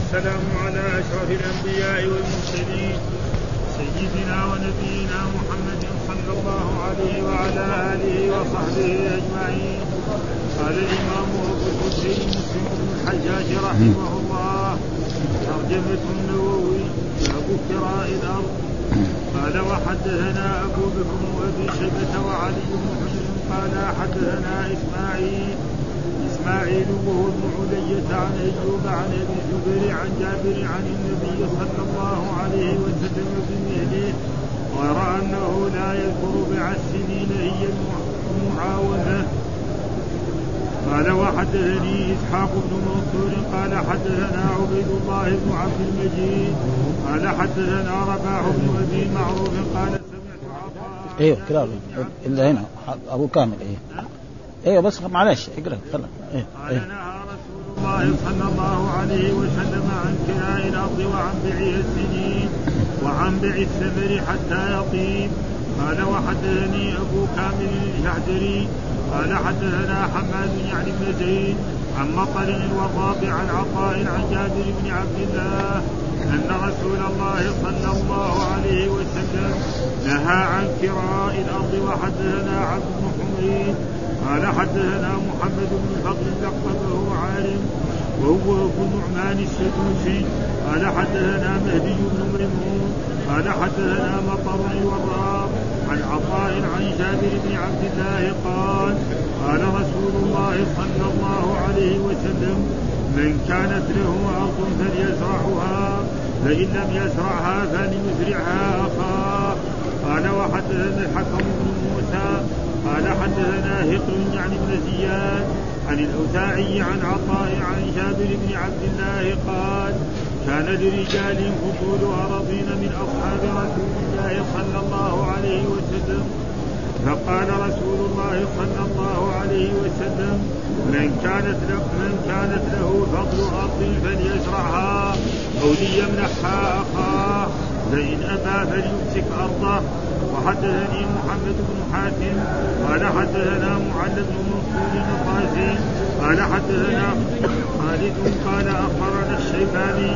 والسلام على أشرف الأنبياء والمرسلين سيدنا ونبينا محمد صلى الله عليه وعلى آله وصحبه أجمعين. قال الإمام أبو الحسين مسلم بن الحجاج رحمه الله ترجمة النووي باب كراء الأرض قال وحدثنا أبو بكر وأبي شيبة وعلي بن قال حدثنا إسماعيل اسماعيل وهو ابن علية عن ايوب عن ابي الزبير عن جابر عن النبي صلى الله عليه وسلم بمثله غير انه لا يذكر بع السنين هي المعاوذه قال وحدثني اسحاق بن منصور قال حدثنا عبيد الله بن عبد المجيد قال حدثنا رباح بن ابي معروف قال سمعت عطاء أيوه كده الا هنا ابو كامل إيه أيوه بس معلش اقرأ خلاص إيه. قال نهى رسول الله صلى الله عليه وسلم عن كراء الأرض وعن بيع السنين وعن بيع الثمر حتى يطيب. قال وحدثني أبو كامل الجحدري قال حدثنا حماد يعني بن زيد عن مطر الوضاب عن عطاء عن جابر بن عبد الله أن رسول الله صلى الله عليه وسلم نهى عن كراء الأرض وحدثنا عبد بن حميد قال حدثنا محمد بن الفضل لقبه عالم وهو ابو نعمان السدوسي. قال حدثنا مهدي بن ميمون قال حدثنا مطر الوراق عن عطاء عن جابر بن عبد الله قال قال رسول الله صلى الله عليه وسلم من كانت له أرض فليزرعها فإن لم يزرعها فليزرعها أخاه. قال وحدثنا الحكم بن موسى قال حدثنا هقل يعني بن زياد عن الأوزاعي عن عطاء عن جابر بن عبد الله قال كان لرجال فضول اراضين من أصحاب رسول الله صلى الله عليه وسلم. فقال رسول الله صلى الله عليه وسلم من كانت له من كانت له فضل أرض فليزرعها أو ليمنحها أخاه فإن أبى فليمسك أرضه. وحدثني محمد بن حاتم قال حدثنا معل بن منصور القاسي قال حدثنا خالد قال أخبرنا الشيباني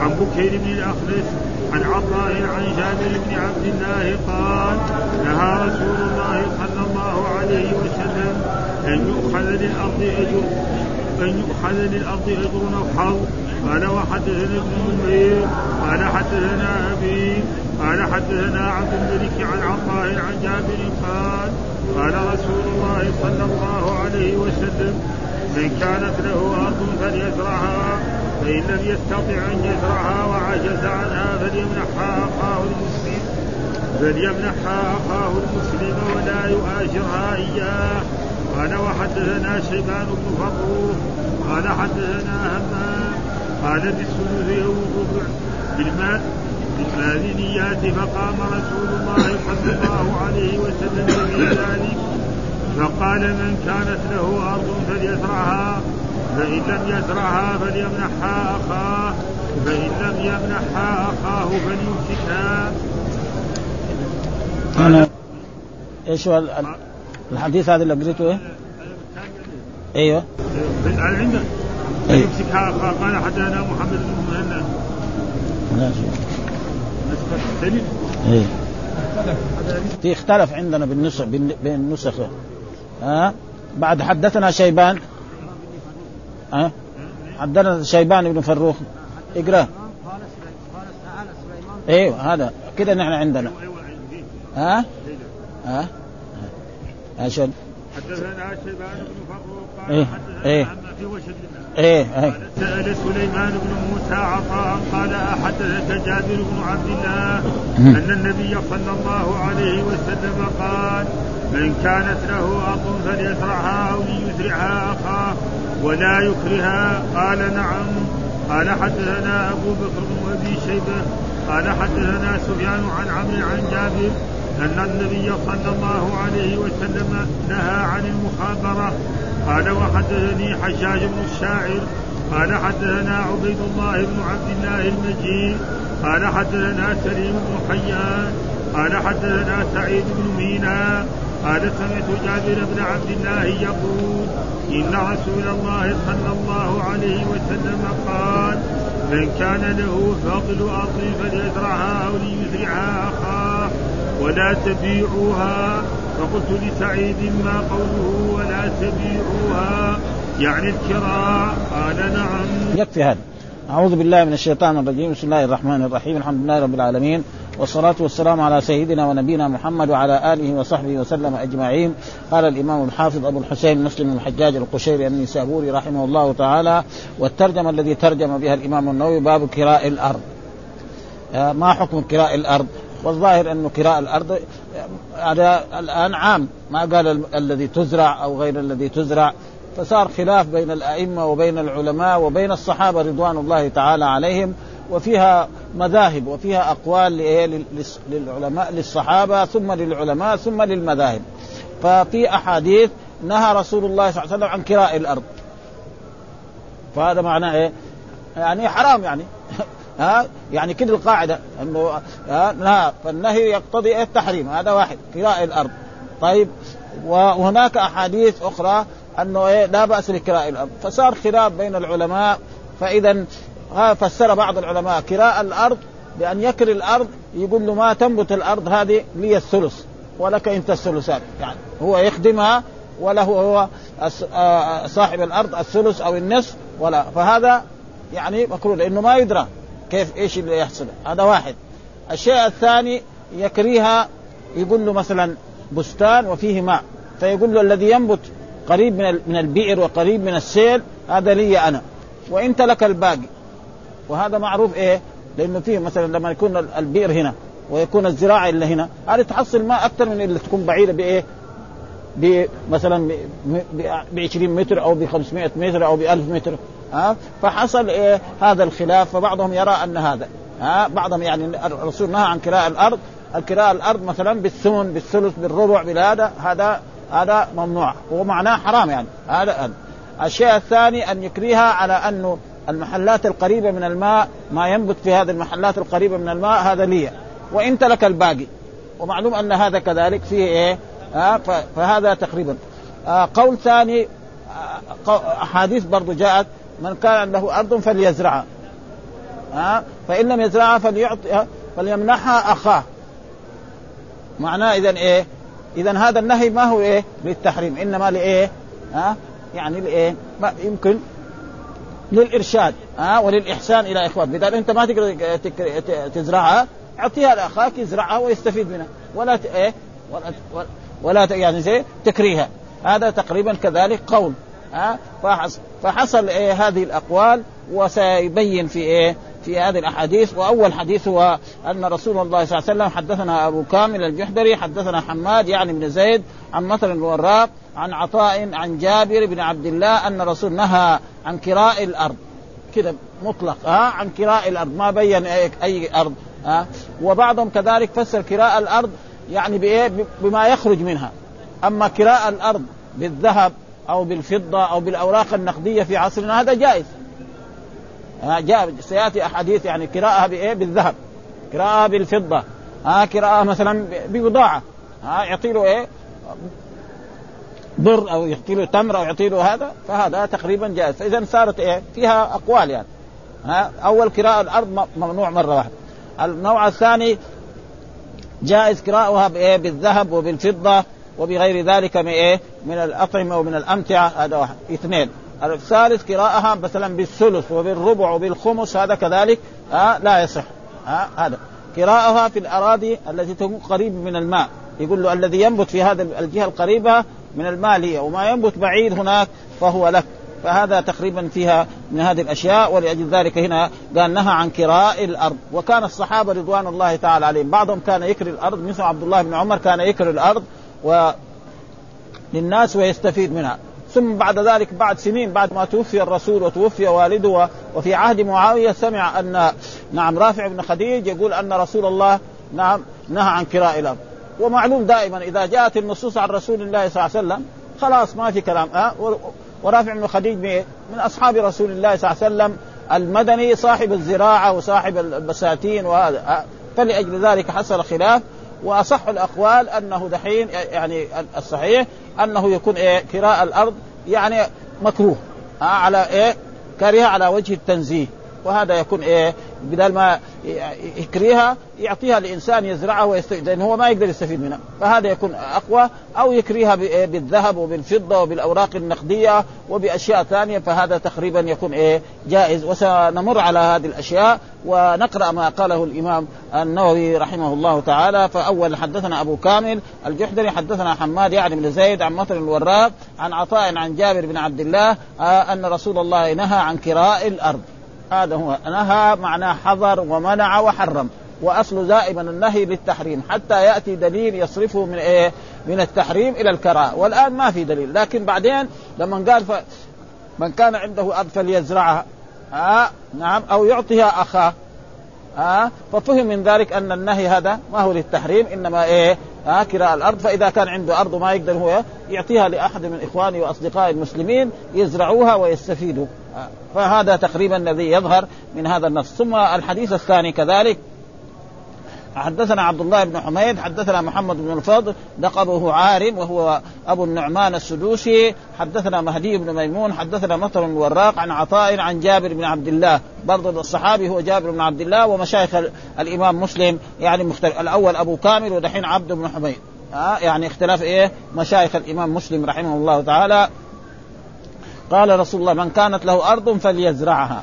عن بكير بن الاخنس عن عطاء عن جابر بن عبد الله قال نهى رسول الله صلى الله عليه وسلم أن يؤخذ للأرض أجر أن يؤخذ للأرض أجر أو حظ قال وحدثنا ابن نمير قال حدثنا أبي قال حدثنا عبد الملك عن عطاء عن جابر قال قال رسول الله صلى الله عليه وسلم من كانت له أرض فليزرعها فإن لم يستطع أن يزرعها وعجز عنها فليمنحها أخاه المسلم فليمنحها أخاه المسلم ولا يؤاجرها إياه. قال وحدثنا شيبان بن فروخ قال حدثنا همام قال بالثلث الربع بالمال بالمال فقام رسول الله صلى الله عليه وسلم في ذلك فقال من كانت له أرض فليزرعها فإن لم يزرعها فليمنحها أخاه فإن لم يمنحها أخاه فليمسكها. أنا إيش هو الحديث هذا اللي قريته إيه؟ أيوه. عندك فليمسكها أخاه. قال حدثنا محمد بن مهنا إيه. في اختلف عندنا بالنسخ بين النسخ ها؟ بعد حدثنا شيبان. ها؟ حدثنا شيبان بن فروخ. اقرأ. أيوه هذا. كده نحن عندنا. ها؟ ها؟ ها؟ شو حدثنا شيبان بن فروخ. إيه إيه إيه. إيه سأل سليمان بن موسى عطاء قال أحدثك جابر بن عبد الله أن النبي صلى الله عليه وسلم قال من كانت له أرض فليزرعها أو ليزرعها أخاه ولا يكرها قال نعم. قال حدثنا أبو بكر بن أبي شيبة. قال حدثنا سفيان عن عمرو عن جابر أن النبي صلى الله عليه وسلم نهى عن المخابرة قال وحدثني حجاج بن الشاعر قال حدثنا عبيد الله بن عبد الله المجيد قال حدثنا سليم بن حيان قال حدثنا سعيد بن مينا قال سمعت جابر بن عبد الله يقول إن رسول الله صلى الله عليه وسلم قال فإن كان له فاضل أرض فليزرعها أو ليزرعها أخاه ولا تبيعوها فقلت لسعيد ما قوله ولا تبيعوها. يعني الكراء. قال نعم. يكفي هذا. أعوذ بالله من الشيطان الرجيم. بسم الله الرحمن الرحيم. الحمد لله رب العالمين. والصلاة والسلام على سيدنا ونبينا محمد وعلى آله وصحبه وسلم أجمعين. قال الإمام الحافظ أبو الحسين مسلم الحجاج القشيري النسابوري رحمه الله تعالى. والترجمة الذي ترجم بها الإمام النووي باب كراء الأرض. آه، ما حكم كراء الأرض؟ والظاهر أنه كراء الأرض هذا الآن عام. ما قال الذي تزرع أو غير الذي تزرع. فصار خلاف بين الأئمة وبين العلماء وبين الصحابة رضوان الله تعالى عليهم. وفيها مذاهب وفيها أقوال للعلماء للصحابة ثم للعلماء ثم للمذاهب. ففي أحاديث نهى رسول الله صلى الله عليه وسلم عن كراء الأرض. فهذا معناه إيه؟ يعني حرام يعني. ها؟ يعني كده القاعدة. انه ها؟ فالنهي يقتضي إيه؟ التحريم. هذا واحد. كراء الأرض. طيب. وهناك أحاديث أخرى أنه إيه؟ لا بأس بكراء الأرض. فصار خلاف بين العلماء. فإذا فسر بعض العلماء كراء الأرض بأن يكري الأرض. يقول له ما تنبت الأرض هذه لي الثلث. ولك أنت الثلثات يعني هو يخدمها وله هو صاحب الأرض الثلث أو النصف ولا. فهذا يعني مكروه. لأنه ما يدرى. كيف إيش اللي يحصل؟ هذا واحد. الشيء الثاني يكريها يقول له مثلا بستان وفيه ماء. فيقول له الذي ينبت قريب من من البئر وقريب من السيل هذا لي أنا. وانت لك الباقي. وهذا معروف إيه؟ لأنه فيه مثلا لما يكون البئر هنا ويكون الزراعة اللي هنا هذه تحصل ماء أكثر من اللي تكون بعيدة بإيه؟ مثلا ب 20 متر أو ب 500 متر أو ب 1000 متر ها؟ فحصل إيه هذا الخلاف فبعضهم يرى أن هذا ها؟ بعضهم يعني الرسول نهى عن كراء الأرض الكراء الأرض مثلا بالثمن بالثلث بالربع بالهذا هذا هذا ممنوع ومعناه حرام يعني هذا الشيء الثاني أن يكريها على انه المحلات القريبة من الماء ما ينبت في هذه المحلات القريبة من الماء هذا لي وإن ترك الباقي. ومعلوم أن هذا كذلك فيه آه فهذا تقريبا. آه قول ثاني آه أحاديث برضو جاءت من كان له أرض فليزرعها آه فإن لم يزرعها فليعطي فليمنحها أخاه. معناه إذا إيه؟ إذا هذا النهي ما هو إيه؟ للتحريم إنما لإيه؟ ها آه يعني لإيه؟ يمكن للإرشاد ها وللإحسان إلى اخوان بدل أنت ما تقدر تزرعها اعطيها لأخاك يزرعها ويستفيد منها. ولا. إيه؟ ولا ولا. يعني زي تكريها. هذا تقريبا كذلك قول. ها؟ فحصل, فحصل إيه هذه الأقوال وسيبين في إيه في هذه الأحاديث. وأول حديث هو أن رسول الله صلى الله عليه وسلم حدثنا أبو كامل الجحدري حدثنا حماد يعني بن زيد عن مطر الوراق عن عطاء عن جابر بن عبد الله أن الرسول نهى عن كراء الأرض. كذا مطلق ها؟ عن كراء الأرض ما بين اي, أي أرض ها؟ وبعضهم كذلك فسر كراء الأرض يعني بإيه؟ بما يخرج منها. أما كراء الأرض بالذهب أو بالفضة أو بالأوراق النقدية في عصرنا هذا جائز. جاء سيأتي أحاديث يعني قراءه بإيه؟ بالذهب. قراءه بالفضة. ها قراءه مثلا ببضاعة. ها يعطي له إيه؟ بر أو يعطي له تمر أو يعطي له هذا فهذا تقريبا جائز. فاذا صارت إيه؟ فيها أقوال يعني. ها أول قراءه الأرض ممنوع مرة واحدة. النوع الثاني جائز قراءها بإيه؟ بالذهب وبالفضة وبغير ذلك من إيه من الأطعمة ومن الأمتعة. هذا واحد. اثنين. الثالث قراءها مثلا بالثلث وبالربع وبالخمس. هذا كذلك. آه لا يصح. آه هذا. قراءها في الأراضي التي تكون قريب من الماء. يقول له الذي ينبت في هذا الجهة القريبة من الماء لي وما ينبت بعيد هناك فهو لك. فهذا تقريبا فيها من هذه الأشياء ولأجل ذلك هنا قال نهى عن كراء الأرض. وكان الصحابة رضوان الله تعالى عليهم. بعضهم كان يكري الأرض مثل عبد الله بن عمر كان يكري الأرض و للناس ويستفيد منها. ثم بعد ذلك بعد سنين بعد ما توفي الرسول وتوفي والده وفي عهد معاوية سمع ان نعم رافع بن خديج يقول أن رسول الله نعم نهى عن كراء الأرض. ومعلوم دائما إذا جاءت النصوص عن رسول الله صلى الله عليه وسلم خلاص ما في كلام. أه؟ ورافع بن خديج من أصحاب رسول الله صلى الله عليه وسلم المدني صاحب الزراعة وصاحب البساتين وهذا؟ فلأجل ذلك حصل خلاف وأصح الأقوال أنه دحين يعني الصحيح أنه يكون إيه كراء الأرض يعني مكروه آه على إيه كره على وجه التنزيه وهذا يكون إيه بدل ما يكريها يعطيها لإنسان يزرعها ويستفيد لأنه هو ما يقدر يستفيد منها. فهذا يكون أقوى. أو يكريها بالذهب وبالفضة وبالأوراق النقدية وبأشياء ثانية فهذا تقريبا يكون إيه جائز. وسنمر على هذه الأشياء ونقرأ ما قاله الإمام النووي رحمه الله تعالى. فأول حدثنا أبو كامل الجحدري حدثنا حماد يعني بن زيد عن مطر الوراق عن عطاء عن جابر بن عبد الله آه أن رسول الله نهى عن كراء الأرض. هذا هو. نهى معناه حظر ومنع وحرم. وأصل دائما النهي للتحريم. حتى يأتي دليل يصرفه من إيه؟ من التحريم إلى الكراهه والآن ما في دليل. لكن بعدين لما قال ف... من كان عنده ارض فليزرعها. آه نعم. أو يعطيها أخاه. آه ففهم من ذلك أن النهي هذا ما هو للتحريم إنما إيه؟ آه كراء الأرض. فإذا كان عنده أرض ما يقدر هو يعطيها لأحد من اخوانه واصدقائه المسلمين يزرعوها ويستفيدوا. فهذا تقريبا الذي يظهر من هذا النص. ثم الحديث الثاني كذلك. حدثنا عبد الله بن حميد حدثنا محمد بن الفضل لقبه عارم وهو أبو النعمان السدوسي. حدثنا مهدي بن ميمون حدثنا مطر الوراق عن عطاء عن جابر بن عبد الله. برضه الصحابي هو جابر بن عبد الله ومشايخ الإمام مسلم يعني مختلف. الأول أبو كامل ودحين عبد بن حميد. آه يعني اختلاف إيه؟ مشايخ الإمام مسلم رحمه الله تعالى. قال رسول الله من كانت له أرض فليزرعها.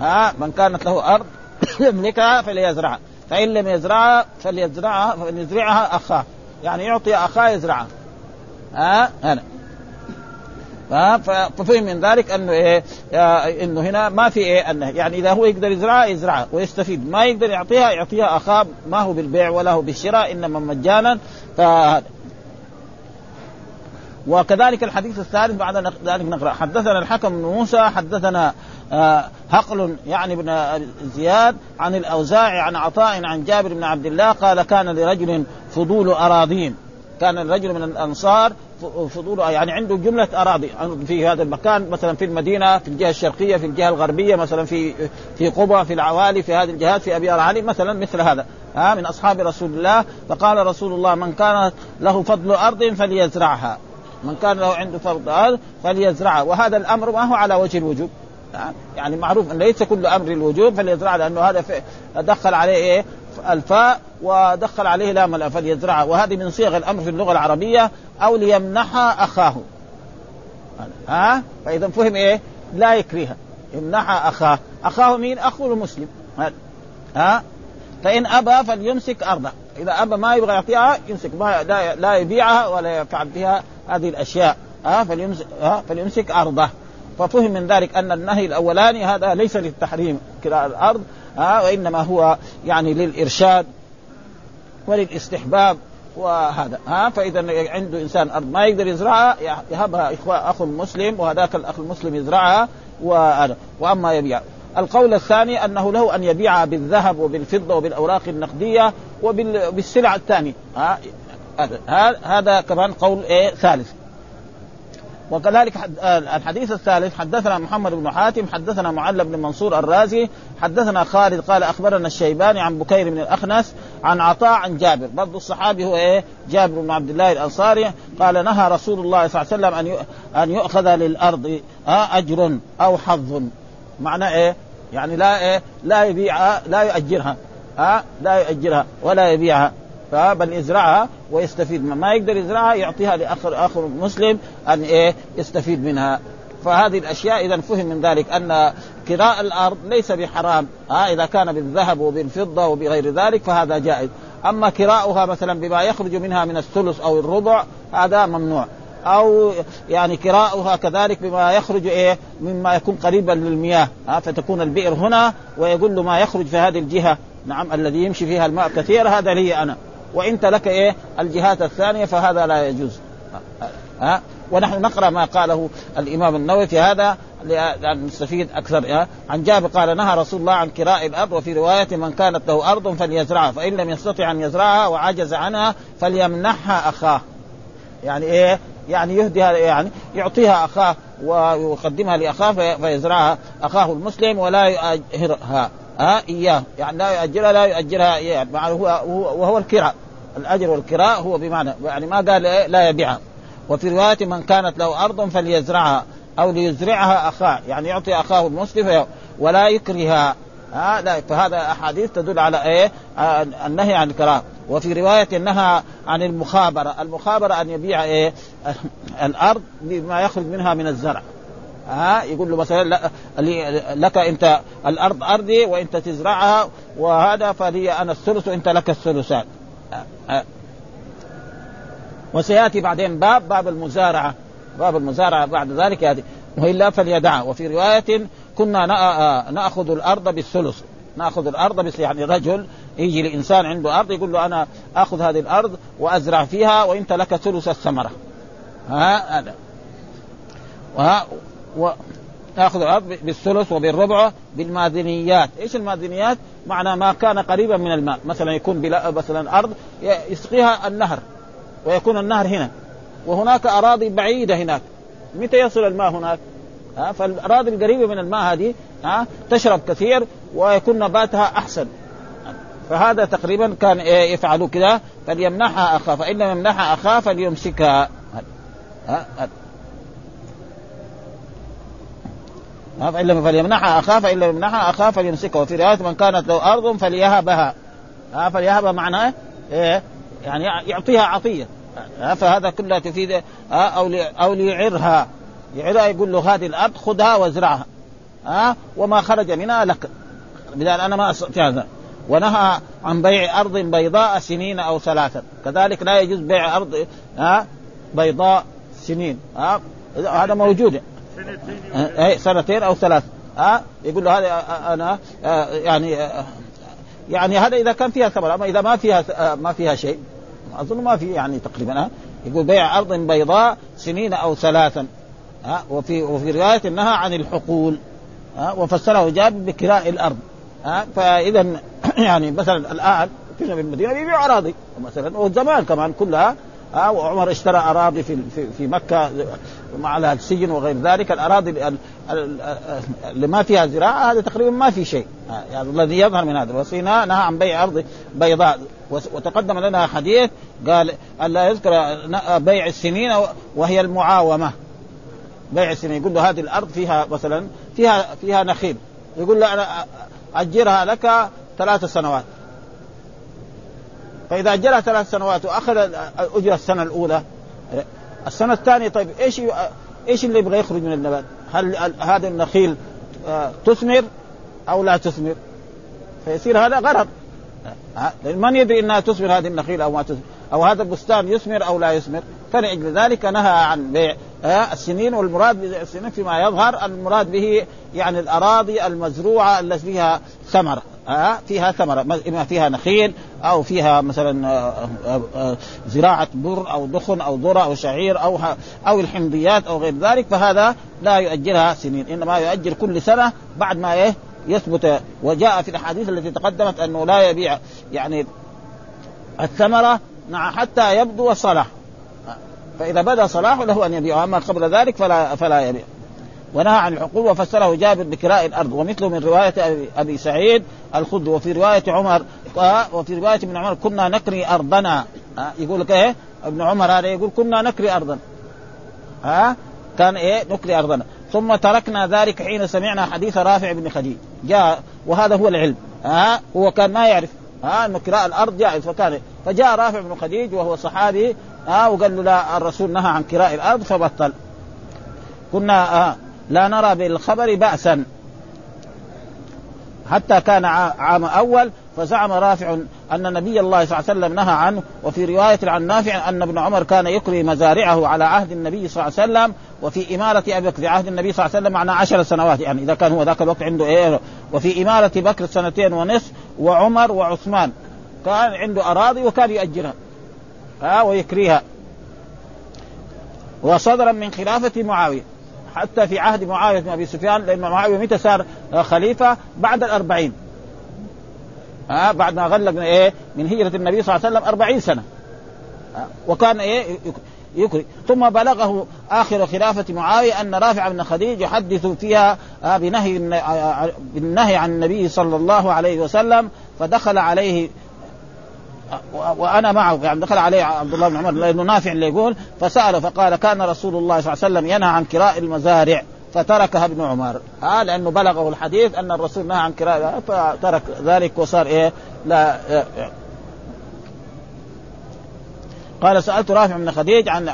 ها من كانت له أرض يملكها فليزرعها. فإن لم يزرعها فليزرعها فليزرعها أخاه. يعني يعطي أخاه يزرعها. ها هنا. ففهم من ذلك أنه إيه إنه هنا ما في إيه أنه يعني إذا هو يقدر يزرعها يزرعها ويستفيد. ما يقدر يعطيها يعطيها أخاه. ما هو بالبيع ولا هو بالشراء إنما مجانا. فهذا. وكذلك الحديث الثالث بعد ذلك نقرأ. حدثنا الحكم بن موسى حدثنا هقل يعني بن زياد عن الأوزاعي عن عطاء عن جابر بن عبد الله قال كان لرجل فضول أراضين. كان الرجل من الأنصار فضول يعني عنده جملة أراضي في هذا المكان مثلا في المدينة في الجهة الشرقية في الجهة الغربية مثلا في في قبى في العوالي في هذه الجهات في أبي العلي مثلا مثل هذا ها من أصحاب رسول الله. فقال رسول الله من كانت له فضل أرض فليزرعها. من كان له عنده فضل ارض فليزرعها وهذا الأمر ما هو على وجه الوجوب. يعني معروف أن ليس كل أمر الوجوب فليزرع لأنه هذا دخل عليه إيه؟ الفاء ودخل عليه لام الأ فليزرعها وهذه من صيغ الأمر في اللغة العربية أو ليمنحها أخاه. ها؟ فإذا فهم إيه؟ لا يكرهها يمنحها أخاه. أخاه مين؟ اخوه المسلم. ها؟ فإن أبى فليمسك أرضه. إذا أبى ما يبغى يعطيها يمسك. ما لا يبيعها ولا يفعل بها هذه الأشياء ها فليمسك ها فليمسك أرضه. ففهم من ذلك أن النهي الأولاني هذا ليس للتحريم كراء الأرض ها وإنما هو يعني للإرشاد وللاستحباب وهذا ها فإذا عنده إنسان أرض ما يقدر يزرعها يهبها إخوة أخ مسلم وهذاك الأخ المسلم يزرعها وأما يبيع. القول الثاني أنه له أن يبيعها بالذهب وبالفضة وبالأوراق النقدية وبالسلع الثانية ها هذا كمان قول إيه؟ ثالث. وكذلك الحديث الثالث حدثنا محمد بن حاتم حدثنا معل بن منصور الرازي حدثنا خالد قال أخبرنا الشيباني عن بكير بن الأخنس عن عطاء عن جابر. برضو الصحابي هو إيه؟ جابر بن عبد الله الأنصاري قال نهى رسول الله صلى الله عليه وسلم أن أن يؤخذ للأرض أجر أو حظ. معنى إيه؟ يعني لا إيه؟ لا يبيعها لا يؤجرها ها لا يؤجرها ولا يبيعها. بل يزرعها ويستفيد منها. ما يقدر يزرعها يعطيها لاخر آخر مسلم أن إيه يستفيد منها. فهذه الأشياء إذا فهم من ذلك أن كراء الأرض ليس بحرام. ها إذا كان بالذهب وبالفضة وبغير ذلك فهذا جائز. أما كراؤها مثلا بما يخرج منها من الثلث أو الربع هذا ممنوع. أو يعني كراؤها كذلك بما يخرج إيه مما يكون قريبا للمياه. ها فتكون البئر هنا ويقول له ما يخرج في هذه الجهة. نعم الذي يمشي فيها الماء كثير هذا لي أنا. وانت لك إيه؟ الجهات الثانية فهذا لا يجوز. ها ونحن نقرأ ما قاله الإمام النووي في هذا لأن نستفيد أكثر. عن جابر قال نهى رسول الله عن كراء الأرض وفي رواية من كانت له أرض فليزرعها فإن لم يستطع أن يزرعها وعجز عنها فليمنحها أخاه. يعني إيه؟ يعني يهديها يعني يعطيها أخاه ويقدمها لأخاه فيزرعها. أخاه المسلم ولا يؤجرها ها إياه. يعني لا يؤجرها لا يؤجرها يعني هو وهو الكراء. الأجر والكراء هو بمعنى يعني ما قال لا يبيعها. وفي رواية من كانت له أرض فليزرعها أو ليزرعها أخاه. يعني يعطي أخاه المسلم ولا يكره ها لا فهذا أحاديث تدل على إيه؟ النهي عن الكراهه وفي رواية نهى عن المخابرة. المخابرة أن يبيع إيه؟ الأرض بما يخرج منها من الزرع. ها يقول له مثلا لك أنت الأرض أرضي وأنت تزرعها وهذا فلي أنا الثلث وأنت لك الثلثان. وسيأتي بعدين باب باب المزارعة. باب المزارعة بعد ذلك ياتي وإلا فليدعها وفي رواية كنا نأخذ الأرض بالثلث. نأخذ الأرض بس يعني رجل يجي لإنسان عنده أرض يقول له أنا أخذ هذه الأرض وأزرع فيها وإنت لك ثلث الثمرة. ها هذا. وها و تاخذ الأرض بالثلث وبالربع بالمادنيات، إيش المادنيات؟ معنى ما كان قريبا من الماء، مثلا يكون بلا مثلا أرض يسقيها النهر ويكون النهر هنا. وهناك أراضي بعيدة هناك، متى يصل الماء هناك؟ ها؟ فالأراضي القريبة من الماء هذه ها تشرب كثير ويكون نباتها أحسن. فهذا تقريبا كان يفعلوا كذا. فليمنحها أخاه. فإن لم يمنحها أخاه فليمسكها ها ها فإن فليمنحها أخاه فإن لم يمنحها أخاه فليمسكها وفي رواية من كانت له أرض فليهبها. ها فليهبها معناه إيه؟ يعني يعطيها عطية. فهذا كله تفيد أو أو ليعرها. يعرها يقول له هذه الأرض خذها وازرعها ها وما خرج منها لك. بدال أنا ما في هذا. ونهى عن بيع أرض بيضاء سنين أو ثلاثة. كذلك لا يجوز بيع أرض ها بيضاء سنين. ها هذا موجود. سنتين سنتين أو ثلاث. ها يقول له هذا أنا يعني يعني هذا إذا كان فيها ثمر أما إذا ما فيها ما فيها شيء أظن ما في يعني تقريبا. ها يقول بيع أرض بيضاء سنين أو ثلاثا. ها وفي وفي رواية انها عن الحقول. ها وفسره جابر بكراء الأرض. ها فاذا يعني مثلا الآن في المدينة بيبيعوا أراضي مثلا وزمان كمان كلها ها وعمر اشترى أراضي في في مكة على السجن وغير ذلك. الأراضي اللي ما فيها زراعة هذا تقريبا ما في شيء. يعني الذي يظهر من هذا وصينا نهى عن بيع أرض بيضاء. وتقدم لنا حديث قال الا يذكر بيع السنين وهي المعاومة. بيع السنين. يقول له هذه الأرض فيها مثلا فيها فيها نخيل. يقول له أنا أجرها لك ثلاث سنوات. فإذا اجرها ثلاث سنوات وأخذ اجر السنة الأولى السنة الثانية طيب إيش إيش اللي يبغى يخرج من النبات؟ هل هذا النخيل تثمر أو لا تثمر؟ فيصير هذا غرض من يدري إنها تثمر هذه النخيل أو ما تثمر أو هذا البستان يثمر أو لا يثمر فلأجل ذلك نهى عن بيع السنين والمراد بالسنين فيما يظهر المراد به يعني الأراضي المزروعة التي فيها ثمرة فيها ثمرة إما فيها نخيل أو فيها مثلا زراعة بر أو دخن أو ذرة أو شعير أو أو الحمضيات أو غير ذلك فهذا لا يؤجلها سنين إنما يؤجل كل سنة بعد ما إيه يثبت. وجاء في الأحاديث التي تقدمت أنه لا يبيع يعني الثمرة حتى يبدو صلاح. فإذا بدا صلاحه له أن يبيع اما قبل ذلك فلا فلا يبيع. ونهى عن الحقول وفسره جابر بكراء الأرض ومثله من رواية ابي سعيد الخدري وفي رواية عمر وفي رواية ابن عمر كنا نكري أرضنا. يقول لك إيه؟ ابن عمر هذا يقول كنا نكري ارضنا ها؟ كان إيه؟ نكري أرضنا. ثم تركنا ذلك حين سمعنا حديث رافع بن خديج. جاء وهذا هو العلم. ها؟ هو كان ما يعرف. ها؟ انه كراء الأرض جائز فكان فجاء رافع بن خديج وهو صحابي ها؟ وقال له لا الرسول نهى عن كراء الأرض فبطل. كنا آه لا نرى بالخبر بأسا. حتى كان عام أول فزعم رافع أن نبي الله صلى الله عليه وسلم نهى عنه وفي رواية عن نافع أن ابن عمر كان يكري مزارعه على عهد النبي صلى الله عليه وسلم وفي إمارة أبي بكر عهد النبي صلى الله عليه وسلم معنا عشر سنوات يعني إذا كان هو ذاك الوقت عنده إيه وفي إمارة بكر سنتين ونصف وعمر وعثمان. كان عنده أراضي وكان يؤجرها. ها ويكريها. وصدرا من خلافة معاوية. حتى في عهد معاوية بن أبي سفيان لأن معاوية متى صار خليفة؟ بعد الأربعين. ها بعد ما غلق من إيه؟ من هجرة النبي صلى الله عليه وسلم أربعين سنة. وكان إيه؟ يكري. ثم بلغه آخر خلافة معاوية أن رافع بن خديج يحدث فيها بنهي بالنهي عن النبي صلى الله عليه وسلم فدخل عليه وأنا معه. يعني دخل عليه عبد الله بن عمر لأنه نافع اللي يقول فسأله فقال كان رسول الله صلى الله عليه وسلم ينهى عن كراء المزارع فتركها ابن عمر. آه لأنه بلغه الحديث أن الرسول نهى عن كراء فترك ذلك وصار إيه؟ لا قال سألت رافع بن خديج عن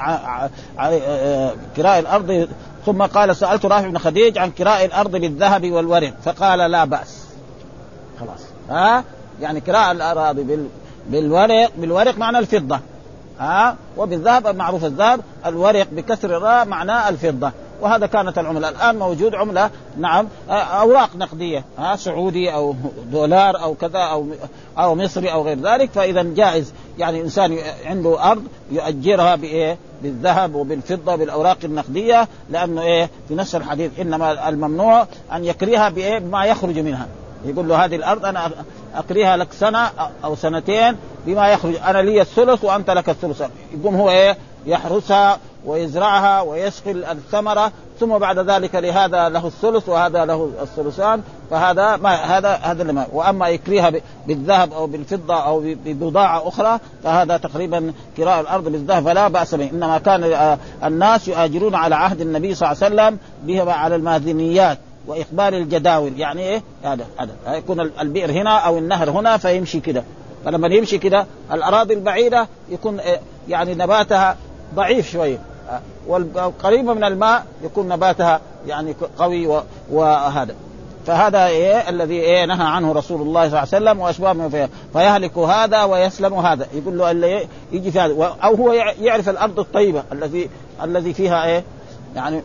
كراء الأرض ثم قال سألت رافع بن خديج عن كراء الأرض بالذهب والورق فقال لا بأس. خلاص. ها؟ يعني كراء الأراضي بال بالورق بالورق معنى الفضة. ها؟ وبالذهب معروف الذهب الورق بكسر الراء معناه الفضة. وهذا كانت العملة. الآن موجود عملة نعم أوراق نقدية ها؟ سعودي أو دولار أو كذا أو أو مصري أو غير ذلك. فإذا جائز يعني إنسان عنده أرض يؤجرها بإيه؟ بالذهب وبالفضة بالأوراق النقدية لأنه إيه؟ في نفس الحديث إنما الممنوع أن يكريها بإيه؟ بما يخرج منها. يقول له هذه الأرض أنا اكريها لك سنة أو سنتين بما يخرج. أنا لي الثلث وأنت لك الثلث. يقوم هو إيه؟ يحرسها ويزرعها ويسقي الثمرة. ثم بعد ذلك لهذا له الثلث وهذا له الثلثان. فهذا ما هذا هذا اللي ما وأما يكريها بالذهب أو بالفضة أو ببضاعة أخرى فهذا تقريبا كراء الأرض بالذهب فلا بأس به. إنما كان الناس يؤاجرون على عهد النبي صلى الله عليه وسلم بها على الماذنيات. واقبال الجداول يعني إيه؟ هذا هذا. يكون البئر هنا أو النهر هنا فيمشي كده. فلما يمشي كده الأراضي البعيدة يكون يعني نباتها ضعيف شوية والقريبه من الماء يكون نباتها يعني قوي وهذا. فهذا إيه الذي إيه نهى عنه رسول الله صلى الله عليه وسلم وأشباه من فيه فيهلك هذا ويسلم هذا. يقول له اللي يجي في هذا. أو هو يعرف الأرض الطيبة الذي الذي فيها إيه يعني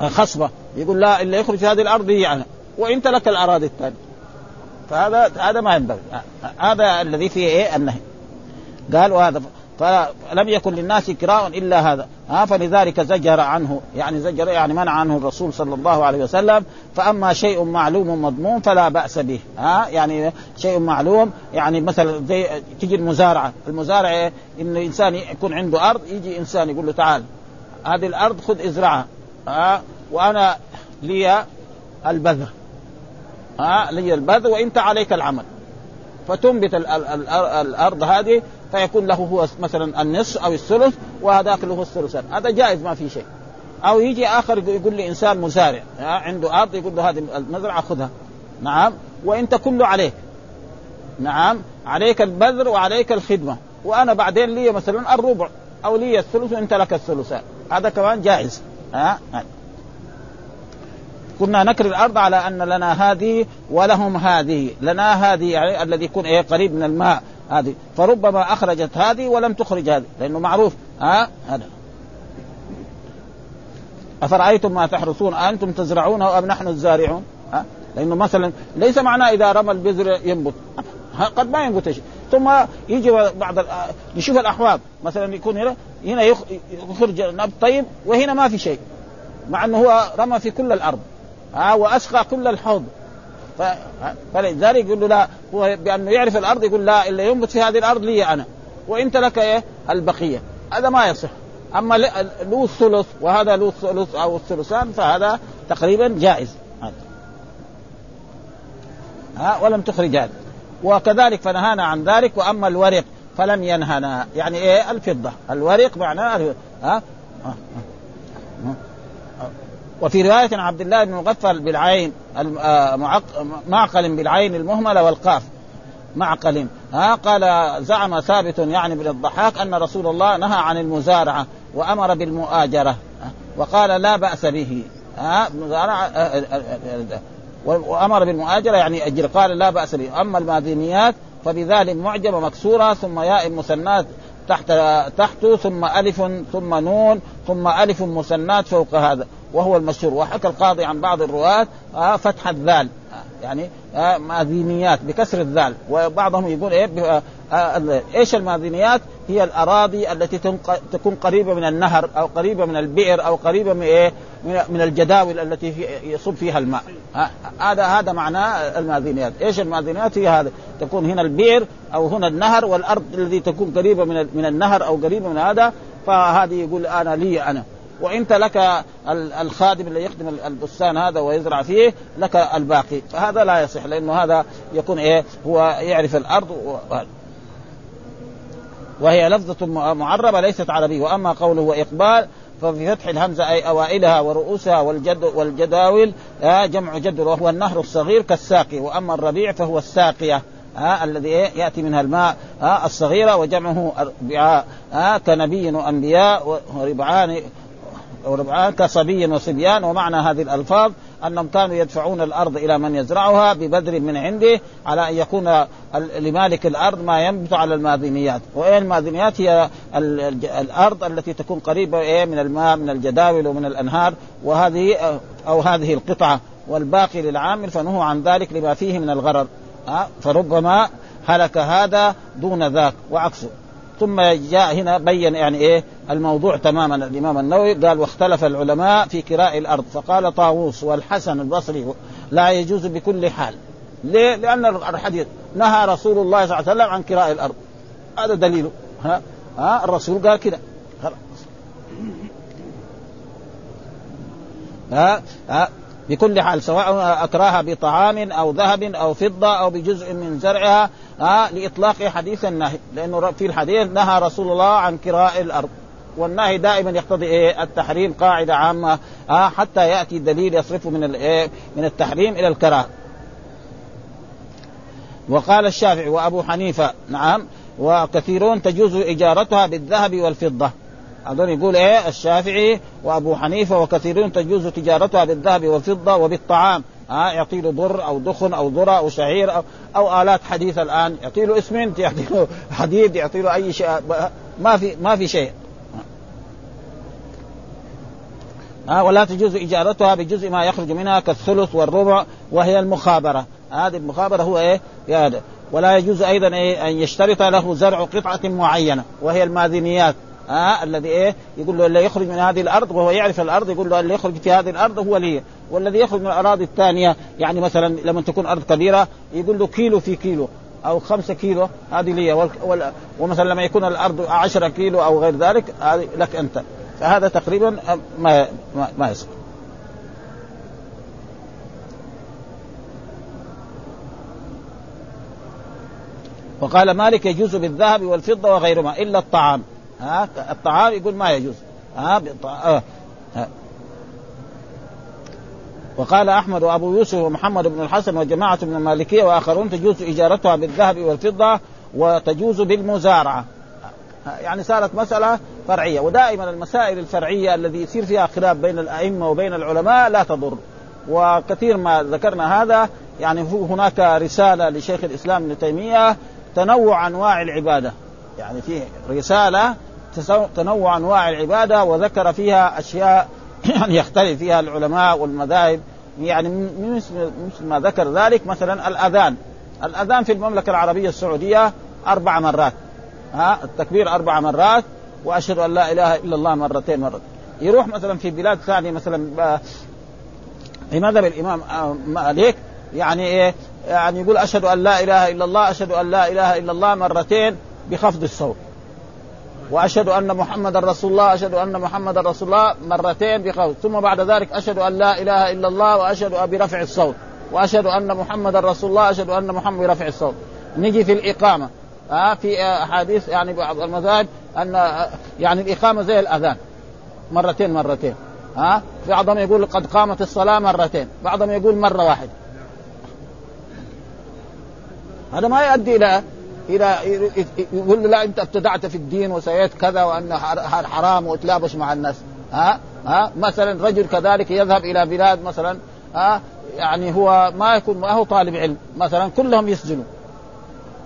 خصبة. يقول لا اللي يخرج هذه الأرض هي يعني وانت لك الأراضي الثانية. فهذا هذا ما ينبغي. هذا الذي فيه إيه؟ النهي. قال وهذا. فلم يكن للناس كراء إلا هذا. ها فلذلك زجر عنه. يعني زجر يعني منع عنه الرسول صلى الله عليه وسلم. فأما شيء معلوم مضمون فلا بأس به. ها يعني شيء معلوم يعني مثلا زي تيجي المزارعة. المزارع إيه؟ إن انسان يكون عنده أرض يجي إنسان يقول له تعال هذه الأرض خذ إزرعها. ها؟ وأنا لي البذر. ها؟ لي البذر وإنت عليك العمل. فتنبت الأرض هذه فيكون له هو مثلا النصف أو الثلث وهذاك له الثلثان هذا جائز ما في شيء. أو يجي آخر يقول لي إنسان مزارع عنده أرض يقول له هذه المزرعة خذها. نعم؟ وإنت كله عليك. نعم؟ عليك البذر وعليك الخدمة. وأنا بعدين لي مثلا الربع. أو لي الثلث وإنت لك الثلثان هذا كمان جائز. ها؟ كنا نكر الأرض على أن لنا هذه ولهم هذه لنا هذه يعني الذي يكون إيه قريب من الماء هذه. فربما أخرجت هذه ولم تخرج هذه لأنه معروف ها؟ هذا. أفرأيتم ما تحرثون؟ أنتم تزرعونه أم نحن الزارعون؟ ها؟ لأنه مثلا ليس معناه إذا رمى البذر ينبت. قد ما ينبت شيء. ثم يجي بعض نشوف الاحوال مثلا يكون هنا هنا يخرج نبت طيب وهنا ما في شيء مع إنه هو رمى في كل الأرض. ها وأسقى كل الحوض. فلذلك يقول له لا هو بأنه يعرف الأرض يقول لا اللي ينبت في هذه الأرض لي أنا. وانت لك إيه؟ البقية. هذا ما يصح. أما له الثلث وهذا له الثلث أو الثلثان فهذا تقريبا جائز. ها ولم تخرج هذا وكذلك فنهانا عن ذلك واما الورق فلم ينهنا يعني إيه الفضه الورق معناه ها وفي رواية عبد الله بن مغفل بالعين معقل بالعين المهملة والقاف معقل ها قال زعم ثابت يعني بن الضحاك أن رسول الله نهى عن المزارعة وأمر بالمؤاجرة وقال لا بأس به ها وأمر بالمؤاجرة يعني أجر قال لا بأس به. أما الماذنيات فبذلك معجمة مكسورة ثم ياء مثنات تحت تحت ثم ألف ثم نون ثم ألف مثنات فوق هذا وهو المشهور. وحكى القاضي عن بعض الرواة آه فتح الذال. يعني آه ماذينيات بكسر الذال. وبعضهم يقول إيه آه آه إيش الماذينيات؟ هي الأراضي التي تكون قريبة من النهر أو قريبة من البئر أو قريبة من إيه؟ من الجداول التي يصب فيها الماء. هذا هذا معناه الماذينيات إيش الماذينيات هي هذا تكون هنا البئر أو هنا النهر والأرض التي تكون قريبة من من النهر أو قريبة من هذا. فهذه يقول أنا لي أنا. وانت لك الخادم اللي يخدم البستان هذا ويزرع فيه لك الباقي. فهذا لا يصح لأنه هذا يكون إيه هو يعرف الأرض وهي لفظة معربة ليست عربية. وأما قوله وإقبال ففي فتح الهمزة أي أوائلها ورؤوسها والجد والجداول آه جمع جد وهو النهر الصغير كالساقي. وأما الربيع فهو الساقية آه الذي يأتي منها الماء آه الصغيرة وجمعه ربعاء آه كنبي وأنبياء وربعان وربعان كصبي وصبيان. ومعنى هذه الألفاظ أنهم كانوا يدفعون الأرض إلى من يزرعها ببذر من عنده على أن يكون لمالك الأرض ما ينبت على الماذنيات، وإيه الماذنيات؟ هي الأرض التي تكون قريبة إيه من الماء من الجداول ومن الأنهار. وهذه أو هذه القطعة والباقي للعامل. فنهوا عن ذلك لما فيه من الغرر. فربما هلك هذا دون ذاك. وعكسه. ثم جاء هنا بين يعني إيه الموضوع تماما. الإمام النووي قال واختلف العلماء في كراء الأرض فقال طاووس والحسن البصري لا يجوز بكل حال ليه؟ لأن الحديث نهى رسول الله صلى الله عليه وسلم عن كراء الأرض. هذا دليله ها؟ ها؟ الرسول قال كده. ها؟ ها؟ بكل حال سواء أكراها بطعام أو ذهب أو فضة أو بجزء من زرعها آه لإطلاق حديث النهي. لأنه في الحديث نهى رسول الله عن كراء الأرض. والنهي دائما يقتضي إيه؟ التحريم قاعدة عامة. آه حتى يأتي دليل يصرفه من الايه من التحريم إلى الكراهه وقال الشافعي وأبو حنيفة نعم وكثيرون تجوز إجارتها بالذهب والفضة. هذول يقول إيه؟ الشافعي وأبو حنيفة وكثيرون تجوز تجارتها بالذهب والفضة وبالطعام. ها آه يعطي له ضر أو دخن أو ذرة أو شعير أو, أو آلات حديثة الآن. يعطي له اسمنت يعطي له حديد يعطي له أي شيء. ما في ما في شيء. ها ولا تجوز إجارتها بجزء ما يخرج منها كالثلث والربع وهي المخابرة. هذه المخابرة هو إيه؟ هذا ولا يجوز أيضا إيه؟ أن يشترط له زرع قطعة معينة وهي الماذنيات. ها الذي إيه؟ يقول له اللي يخرج من هذه الأرض وهو يعرف الأرض يقول له اللي يخرج في هذه الأرض هو لي. والذي يخرج من الأراضي الثانية يعني مثلا لما تكون أرض كبيرة يقول له كيلو في كيلو أو خمسة كيلو هذه لي. ومثلا لما يكون الأرض عشرة كيلو أو غير ذلك هذه لك أنت. فهذا تقريبا ما ما, ما يصح. وقال مالك يجوز بالذهب والفضة وغيرهما إلا الطعام. ها؟ الطعام يقول ما يجوز. ها؟ آه. ها. وقال أحمد وأبو يوسف ومحمد بن الحسن وجماعة من المالكية وآخرون تجوز اجارتها بالذهب والفضة وتجوز بالمزارعة. يعني صارت مسألة فرعية. ودائما المسائل الفرعية الذي يصير فيها خلاف بين الأئمة وبين العلماء لا تضر. وكثير ما ذكرنا هذا. يعني هناك رسالة لشيخ الإسلام ابن تيمية تنوع أنواع العبادة. يعني في رسالة تنوع أنواع العبادة وذكر فيها أشياء يعني يختلف فيها العلماء والمذاهب. يعني مثل ما ذكر ذلك مثلا الأذان. الأذان في المملكة العربية السعودية أربع مرات. ها التكبير أربع مرات وأشهد أن لا إله إلا الله مرتين مرة. يروح مثلا في بلاد ثانية مثلا في مذهب الإمام مالك يعني إيه يعني يقول أشهد أن لا إله إلا الله أشهد أن لا إله إلا الله مرتين بخفض الصوت. وأشهد أن محمدا رسول الله أشهد أن محمدا رسول الله مرتين بقول ثم بعد ذلك أشهد أن لا إله إلا الله وأشهد برفع الصوت. وأشهد أن محمدا رسول الله أشهد أن محمد برفع الصوت. نجي في الإقامة. ها في أحاديث يعني بعض المذاهب أن يعني الإقامة زي الأذان. مرتين مرتين. ها بعضهم يقول قد قامت الصلاة مرتين بعضهم يقول مرة واحدة هذا ما يؤدي إلى إلى يقول له لا أنت ابتدعت في الدين وسويت كذا وأن حرام وتلابش مع الناس. ها؟ ها؟ مثلا رجل كذلك يذهب إلى بلاد مثلا ها؟ يعني هو ما يكون ما هو طالب علم. مثلا كلهم يسجنوا.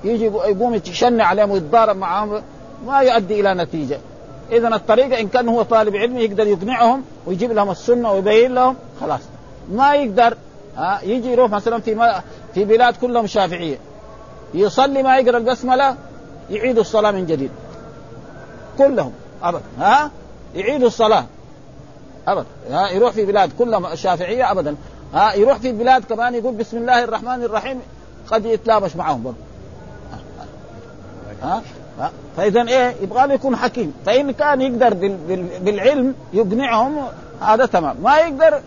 يجي يقوم يشنع عليهم ويتضارب معهم ما يؤدي إلى نتيجة. اذا الطريقة إن كان هو طالب علم يقدر يقنعهم ويجيب لهم السنة ويبين لهم خلاص. ما يقدر ها؟ يجي يروح مثلا في في بلاد كلهم شافعية. يصلي ما يقرأ البسمله يعيد الصلاة من جديد. كلهم ابدا ها؟ يعيدوا الصلاة. ابدا ها؟ يروح في بلاد كلهم شافعية ابدا. ها؟ يروح في بلاد كمان يقول بسم الله الرحمن الرحيم قد يتلابش معهم برضه. ها؟ ها؟ فاذا إيه؟ يبغى يكون حكيم. فإن كان يقدر بالعلم يقنعهم هذا تمام. ما يقدر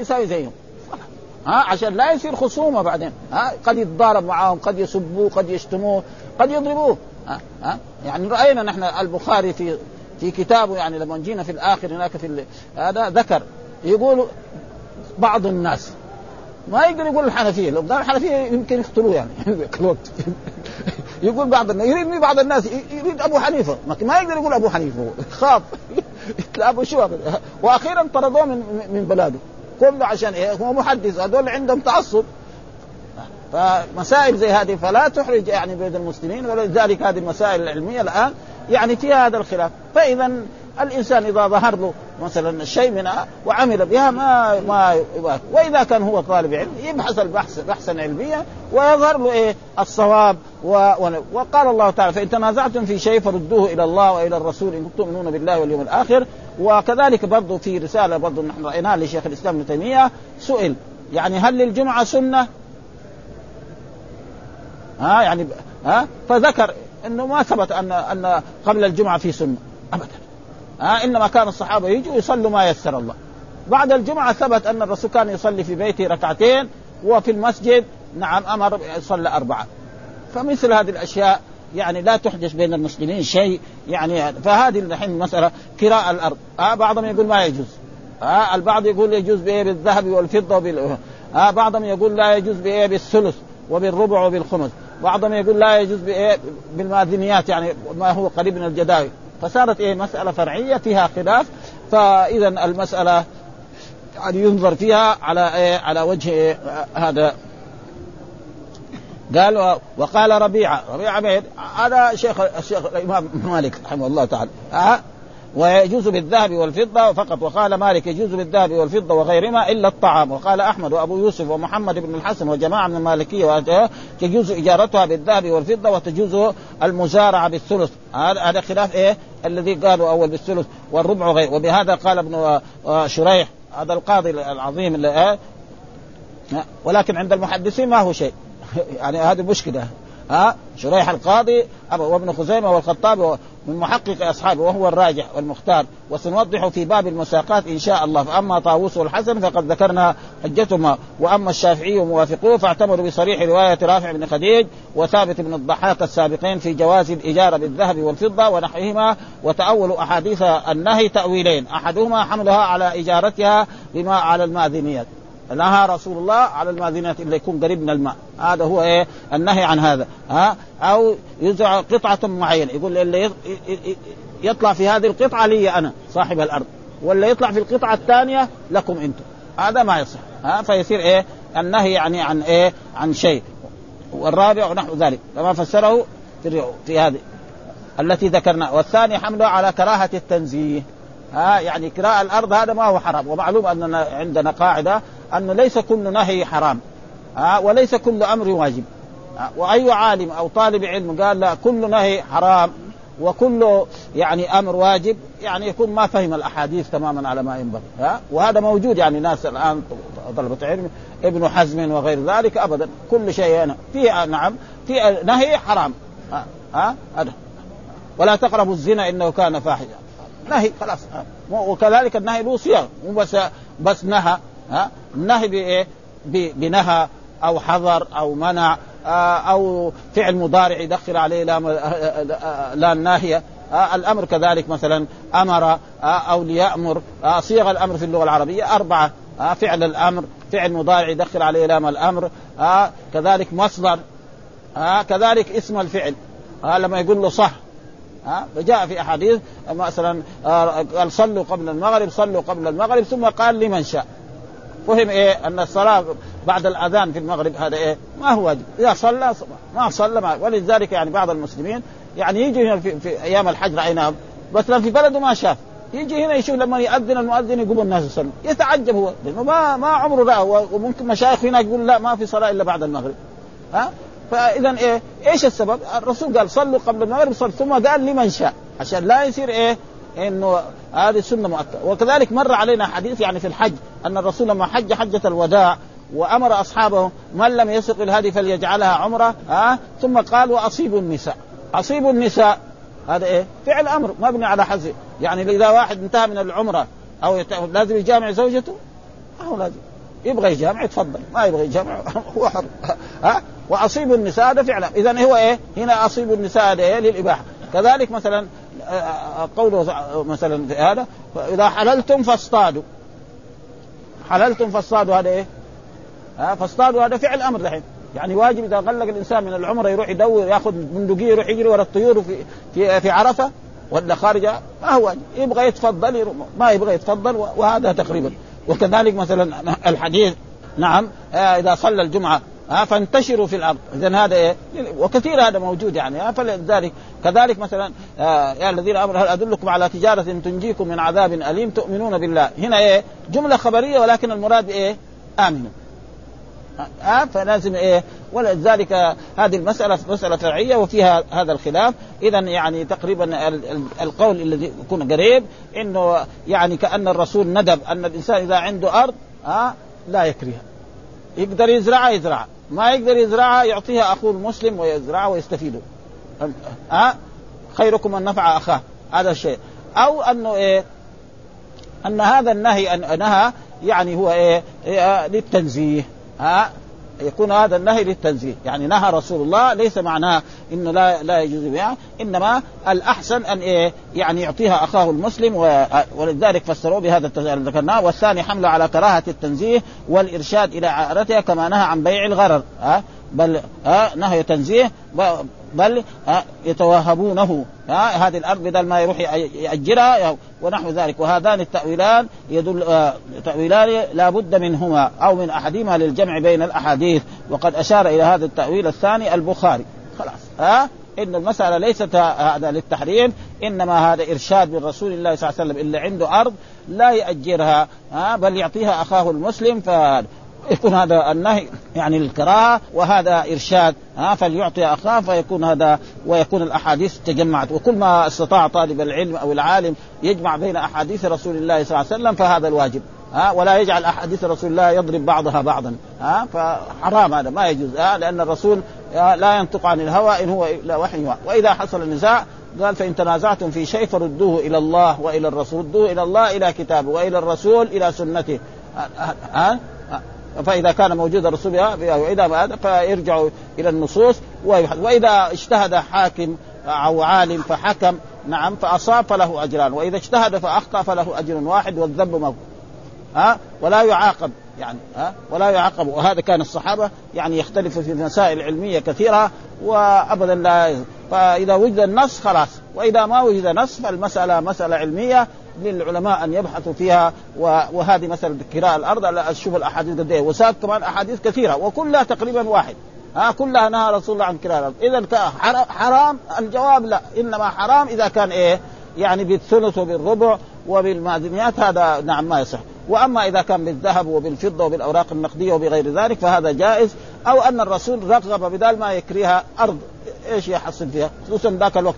يساوي زيهم. ها عشان لا يصير خصومة بعدين. ها قد يتضارب معاهم قد يسبوه قد يشتموه قد يضربوه. ها, ها؟ يعني رأينا نحن البخاري في في كتابه يعني لما جينا في الآخر هناك في هذا ذكر. يقول بعض الناس ما يقدر يقول الحنفية لو قال الحنفية يمكن يقتلوه يعني. يقول بعض الناس يريد بعض الناس يريد أبو حنيفة. ما يقدر يقول أبو حنيفة خاف. ابو شو وأخيرا طردوه من من بلاده. كله عشان إيه؟ هو محدث هذول عندهم تعصب. فمسائل زي هذه فلا تحرج يعني بين المسلمين ولذلك هذه المسائل العلمية الآن يعني فيها هذا الخلاف. فإذا الإنسان إذا ظهر له مثلا شيء منها وعمل بها ما ما وإذا كان هو طالب علم يبحث البحث بحثا علميا ويظهر له إيه؟ الصواب. و... وقال الله تعالى فإن تنازعتم في شيء فردوه إلى الله وإلى الرسول إن كنتم تؤمنون بالله واليوم الآخر. وكذلك برضه في رسالة برضه نحن رأيناها لشيخ الإسلام ابن تيمية سئل يعني هل للجمعة سنة؟ ها يعني ها فذكر إنه ما ثبت ان أن قبل الجمعة في سنة. ابدا. ها إنما كان الصحابة يجوا يصلوا ما يسر الله. بعد الجمعة ثبت أن الرسول كان يصلي في بيته ركعتين وفي المسجد نعم أمر صلى أربعة. فمثل هذه الأشياء يعني لا تحدث بين المسلمين شيء يعني فهذه الحين المساله كراء الأرض. آه بعضهم يقول ما يجوز. آه البعض يقول يجوز بايه بالذهب والفضة وبال آه بعضهم يقول لا يجوز بايه بالثلث وبالربع وبالخمس. بعضهم يقول لا يجوز بايه بالماذنيات يعني ما هو قريب من الجداول فصارت إيه مسألة فرعية فيها خلاف فإذا المسألة يعني ينظر فيها على إيه على وجه إيه هذا قال وقال ربيعة ربيعة؟ هذا شيخ الشيخ الإمام مالك رحمه الله تعالى أه؟ ويجوز بالذهب والفضة فقط. وقال مالك يجوز بالذهب والفضة وغيرهما إلا الطعام. وقال أحمد وأبو يوسف ومحمد بن الحسن وجماعة من المالكية تجوز إجارتها بالذهب والفضة وتجوز المزارعة بالثلث. هذا خلاف إيه؟ الذي قالوا أول بالثلث والربع غير وبهذا قال ابن شريح. هذا القاضي العظيم اللي إيه ولكن عند المحدثين ما هو شيء. يعني هذه مشكلة. ها شريح القاضي وابن خزيمة والخطابي من محقق أصحابه وهو الراجح والمختار وسنوضح في باب المساقات إن شاء الله. فأما طاووس والحسن فقد ذكرنا حجتهما. وأما الشافعي وموافقوه فاعتمروا بصريح رواية رافع بن خديج وثابت بن الضحاك السابقين في جواز الاجاره بالذهب والفضة ونحوهما وتاولوا أحاديث النهي تأويلين. أحدهما حملها على إجارتها بما على الماذنيات نهى رسول الله على الماذنات الا يكون قريب من الماء. هذا هو إيه؟ النهي عن هذا. ها؟ أو يزرع قطعة معينة. يقول اللي يطلع في هذه القطعة لي أنا صاحب الأرض. ولا يطلع في القطعة الثانية لكم أنتم. هذا ما يصح. ها؟ فيصير إيه؟ النهي يعني عن إيه؟ عن شيء. والرابع ونحو ذلك. كما فسره في, في هذه التي ذكرنا. والثاني حمله على كراهة التنزيه. ها؟ يعني كراء الأرض هذا ما هو حرام. ومعلوم أننا عندنا قاعدة انه ليس كل نهي حرام ها وليس كل أمر واجب. وأي عالم أو طالب علم قال لا كل نهي حرام وكل يعني أمر واجب يعني يكون ما فهم الأحاديث تماما على ما ينبغي ها. وهذا موجود يعني ناس الآن طلبة علم ابن حزم وغير ذلك ابدا. كل شيء هنا. في نعم في نهي حرام ها ها ولا تقربوا الزنا إنه كان فاحشا نهي خلاص وكذلك النهي له صيغ مو بس بس نهى. ها؟ النهي بإيه؟ بنهى أو حظر أو منع أو فعل مضارع يدخل عليه لا لا الناهيه الأمر كذلك مثلا أمر أو ليأمر. صيغ الأمر في اللغة العربية أربعة. فعل الأمر فعل مضارع يدخل عليه لام الأمر. كذلك مصدر. كذلك اسم الفعل. لما يقول له صح. ها فجاء في أحاديث مثلا قال صلوا قبل المغرب صلوا قبل المغرب ثم قال لمن شاء. فهم إيه؟ أن الصلاة بعد الأذان في المغرب هذا إيه؟ ما هو واجب. إذا صلى ما صلى ما ولذلك يعني بعض المسلمين يعني يجي هنا في, في أيام الحج رايناه مثلا في بلده ما شاف يجي هنا يشوف لما يأذن المؤذن يقوم الناس يصلوا يتعجب هو. لأنه ما ما عمره رأى. وممكن مشايخ هنا يقول لا ما في صلاة إلا بعد المغرب. ها؟ فاذا إيه؟ إيش السبب؟ الرسول قال صلوا قبل المغرب صلوا. ثم قال لمن شاء. عشان لا يصير إيه؟ إنه هذه سنة مؤكدة. وكذلك مر علينا حديث يعني في الحج. أن الرسول لما حج حجة الوداع وأمر أصحابه من لم يسق الهدي فليجعلها عمرة ها؟ ثم قال واصيبوا النساء. اصيبوا النساء. هذا إيه؟ فعل أمر مبني على حزم يعني إذا واحد انتهى من العمرة أو لازم يجامع زوجته؟ ما هو لازم. يبغى يجامع يتفضل. ما يبغى يجامع. هو حر ها؟ واصيبوا النساء هذا فعلا اذا هو إيه؟ هنا اصيبوا النساء هذا إيه؟ للإباحة. كذلك مثلا قوله مثلا هذا إذا حللتم فاصطادوا. حللتم فاصطادوا هذا إيه؟ ها فاصطادوا هذا فعل أمر دحين يعني واجب إذا غلق الإنسان من العمره يروح يدور يأخذ بندقية يروح يجري ورا الطيور في في, في عرفة ولا خارجة ما هو يبغى يتفضل ما يبغى يتفضل وهذا تقريبا. وكذلك مثلا الحديث نعم إذا صلى الجمعة ها فانتشروا في الأرض. اذا هذا إيه؟ وكثير هذا موجود يعني فلذلك كذلك مثلا يا الذين آمنوا هل أدلكم على تجارة تنجيكم من عذاب أليم؟ تؤمنون بالله. هنا إيه؟ جملة خبرية ولكن المراد إيه؟ امنوا ها فلازم إيه؟ ولذلك هذه المسألة مسألة فرعيه وفيها هذا الخلاف. اذا يعني تقريبا القول الذي يكون قريب إنه يعني كأن الرسول ندب أن الإنسان إذا عنده أرض ها لا يكرهها. يقدر يزرعها يزرعها. ما يقدر يزرعها يعطيها أخوه المسلم ويزرعها ويستفيدوا ها؟ خيركم من نفع أخاه. هذا الشيء. أو أنه إيه؟ أن هذا النهي أن نهى يعني هو إيه, إيه؟ للتنزيه. ها؟ يكون هذا النهي للتنزيه. يعني نهى رسول الله ليس معناه إنه لا لا يجوز بها إنما الأحسن أن إيه يعني يعطيها أخاه المسلم ولذلك فسروه بهذا ذكرناه والثاني حمله على كراهة التنزيه والإرشاد إلى عارتها كما نهى عن بيع الغرر. ها؟ بل ها؟ نهي تنزيه بل يتوهبونه. هذه الأرض بدل ما يروح يأجرها ونحو ذلك. وهذان التأويلان يدل تأويلان لا بد منهما أو من أحدهما للجمع بين الأحاديث. وقد أشار إلى هذا التأويل الثاني البخاري. خلاص ها إن المسألة ليست هذا للتحريم إنما هذا إرشاد من رسول الله صلى الله عليه وسلم. اللي عنده أرض لا يأجرها ها بل يعطيها أخاه المسلم يكون هذا النهي يعني للكراهة وهذا إرشاد ها فليعطي أخاه فيكون هذا ويكون الأحاديث تجمعت. وكل ما استطاع طالب العلم أو العالم يجمع بين أحاديث رسول الله صلى الله عليه وسلم فهذا الواجب ها ولا يجعل أحاديث رسول الله يضرب بعضها بعضا ها فحرام هذا ما يجوز ها لأن الرسول لا ينطق عن الهوى إن هو إلا وحي. وإذا حصل النزاع قال فإن تنازعتم في شيء فردوه إلى الله وإلى الرسول ردوه إلى الله إلى كتابه وإلى الرسول إلى سنته ها فإذا كان موجود الرسول وإذا ما فيرجعوا إلى النصوص وإذا اجتهد حاكم أو عالم فحكم نعم فأصاب فله أجران. وإذا اجتهد فأخطأ فله أجر واحد والذنب موجود ها؟ ولا يعاقب يعني ها؟ ولا يعاقب. وهذا كان الصحابة يعني يختلفوا في مسائل علمية كثيرة وابدا لا فإذا وجد النص خلاص. وإذا ما وجد نص فالمسألة مسألة علمية للعلماء أن يبحثوا فيها وهذه مثلا كراء الأرض شوف الأحاديث قد إيه. وساق كمان أحاديث كثيرة وكلها تقريبا واحد. ها كلها نهى رسول الله عن كراء الأرض. اذا حرام؟ الجواب لا. إنما حرام إذا كان إيه؟ يعني بالثلث وبالربع وبالمعدنيات هذا نعم ما يصح. وأما إذا كان بالذهب وبالفضة وبالأوراق النقدية وبغير ذلك فهذا جائز. أو أن الرسول رغب بدال ما يكريها أرض. إيش يحصل فيها؟ خصوصا ذاك الوقت.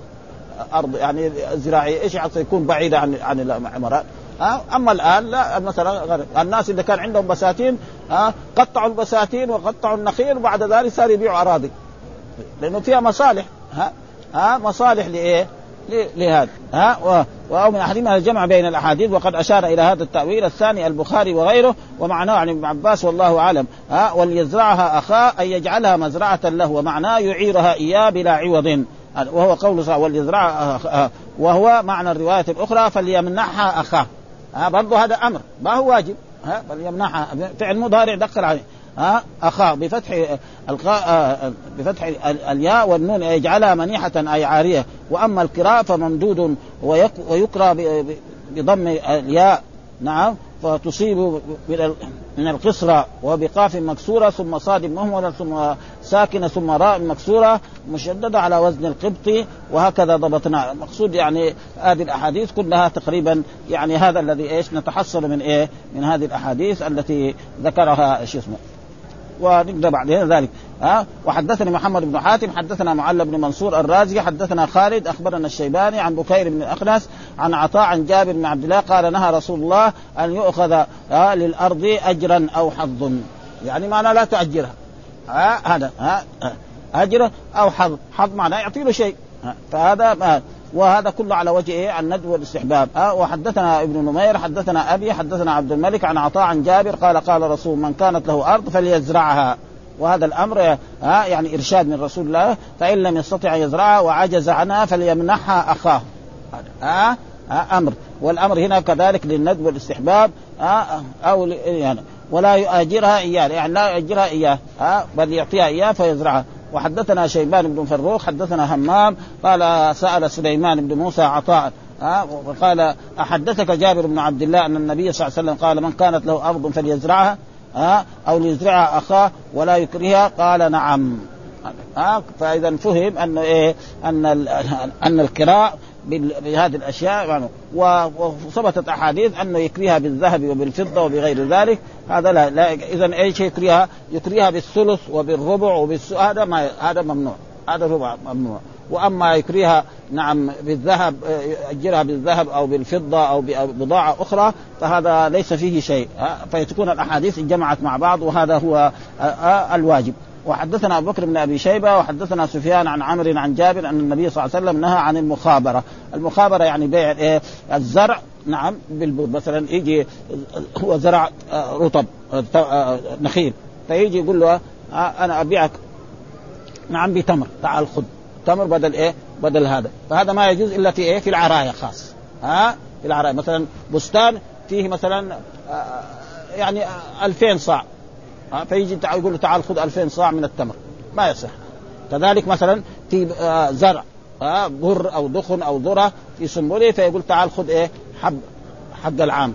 أرض يعني زراعيه إيش يكون بعيده عن عن العمارات. أما الآن لا مثلا الناس اللي كان عندهم بساتين ها؟ قطعوا البساتين وقطعوا النخيل وبعد ذلك صار يبيعوا أراضي. لأنه فيها مصالح ها؟ ها؟ مصالح لإيه؟ لهذا. ها؟ و... من احدهما الجمع بين الأحاديث وقد أشار إلى هذا التأويل الثاني البخاري وغيره ومعناه عن ابن عباس والله أعلم. ها؟ وليزرعها اخاه أن يجعلها مزرعة له ومعناه يعيرها إياه بلا عوض. وهو قول صلى وليزرعها وهو معنى الرواية الأخرى فليمنحها أخاه. ها برضه هذا أمر. ما هو واجب. ها فعل مضارع دخل عليه. ها أخاه بفتح القاء بفتح الياء والنون يجعلها منيحة أي عارية. وأما القراء فممدود ويقرأ بضم الياء نعم فتصيب من القصرى وبقاف مكسورة ثم صاد مهملة ثم ساكنة ثم راء مكسورة مشددة على وزن القبط وهكذا ضبطنا المقصود يعني هذه الأحاديث كلها تقريبا يعني هذا الذي إيش نتحصل من إيه من هذه الأحاديث التي ذكرها شو اسمه ونقدر بعد ذلك. ها؟ وحدثني محمد بن حاتم حدثنا معل بن منصور الرازي حدثنا خالد أخبرنا الشيباني عن بكير بن الاخنس عن عطاء عن جابر بن عبد الله قال نهى رسول الله أن يؤخذ للأرض أجرا أو حظ. يعني معناه لا تاجرها ها؟ هذا ها؟ أجر أو حظ. حظ معناه يعطي له شيء فهذا وهذا كله على وجه إيه؟ الندب والاستحباب. أه وحدثنا ابن نمير حدثنا أبي حدثنا عبد الملك عن عطاء عن جابر قال قال رسول من كانت له أرض فليزرعها. وهذا الأمر ها يعني إرشاد من رسول الله فإن لم يستطع أن يزرعها وعجز عنها فليمنحها أخاه. ها آه أمر. والأمر هنا كذلك للندب والاستحباب آه أو يعني ولا يؤجرها إياه يعني لا يؤجرها إياه آه بل يعطيها إياه فيزرعها. وحدثنا شيبان بن فروخ حدثنا همام قال سأل سليمان بن موسى عطاء وقال أحدثك جابر بن عبد الله أن النبي صلى الله عليه وسلم قال من كانت له أرض فليزرعها؟ ها أو ليزرعها أخاه ولا يكرهها؟ قال نعم. ها فإذا فهم انه إيه أن أن الكراء بهذه الأشياء يعني وثبتت أحاديث انه يكريها بالذهب وبالفضة وبغير ذلك. هذا لا, لا اذا إيش يكريها؟ يكريها بالثلث وبالربع وبالس هذا ما هذا ممنوع. هذا ربع ممنوع. وأما يكريها نعم بالذهب يؤجرها بالذهب أو بالفضة أو ببضاعه أخرى فهذا ليس فيه شيء. فتكون الأحاديث جمعت مع بعض وهذا هو الواجب. وحدثنا أبو بكر بن أبي شيبة وحدثنا سفيان عن عمرو عن جابر أن النبي صلى الله عليه وسلم نهى عن المخابرة، المخابرة يعني بيع إيه؟ الزرع نعم مثلا يجي هو زرع رطب نخيل. فيجي يقول له أنا أبيعك. نعم بتمر. تعال خذ. تمر بدل إيه؟ بدل هذا، فهذا ما يجوز إلا في إيه؟ في العرايا خاص. ها؟ في العرايا مثلا بستان فيه مثلا يعني 2000 صاع. فيجي يقول له تعال خذ 2000 صاع من التمر. ما يصح. كذلك مثلا في زرع بر أو دخن أو ذرة في سنبله فيقول تعال خذ إيه حب حق العام.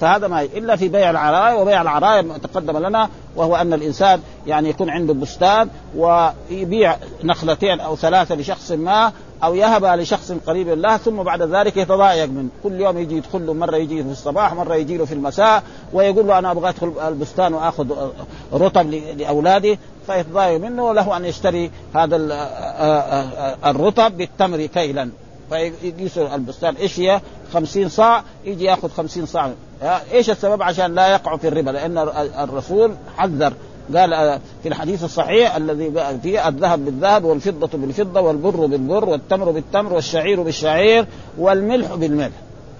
فهذا ما إلا في بيع العرايا وبيع العرايا تقدم لنا وهو أن الإنسان يعني يكون عنده بستان ويبيع نخلتين أو ثلاثة لشخص ما أو يهبها لشخص قريب له ثم بعد ذلك يتضايق منه. كل يوم يجي يدخل له مرة يجي في الصباح مرة يجي له في المساء ويقول له أنا أبغى أدخل البستان وأخذ رطب لأولادي فيتضايق منه وله أن يشتري هذا الرطب بالتمر كيلا. فيقيس البستان إيش هي؟ 50 صاع يجي يأخذ 50 صاع. إيش السبب؟ عشان لا يقع في الربا لأن الرسول حذر قال في الحديث الصحيح الذي فيه الذهب بالذهب والفضة بالفضة والبر بالبر والتمر بالتمر والشعير بالشعير والملح بالملح.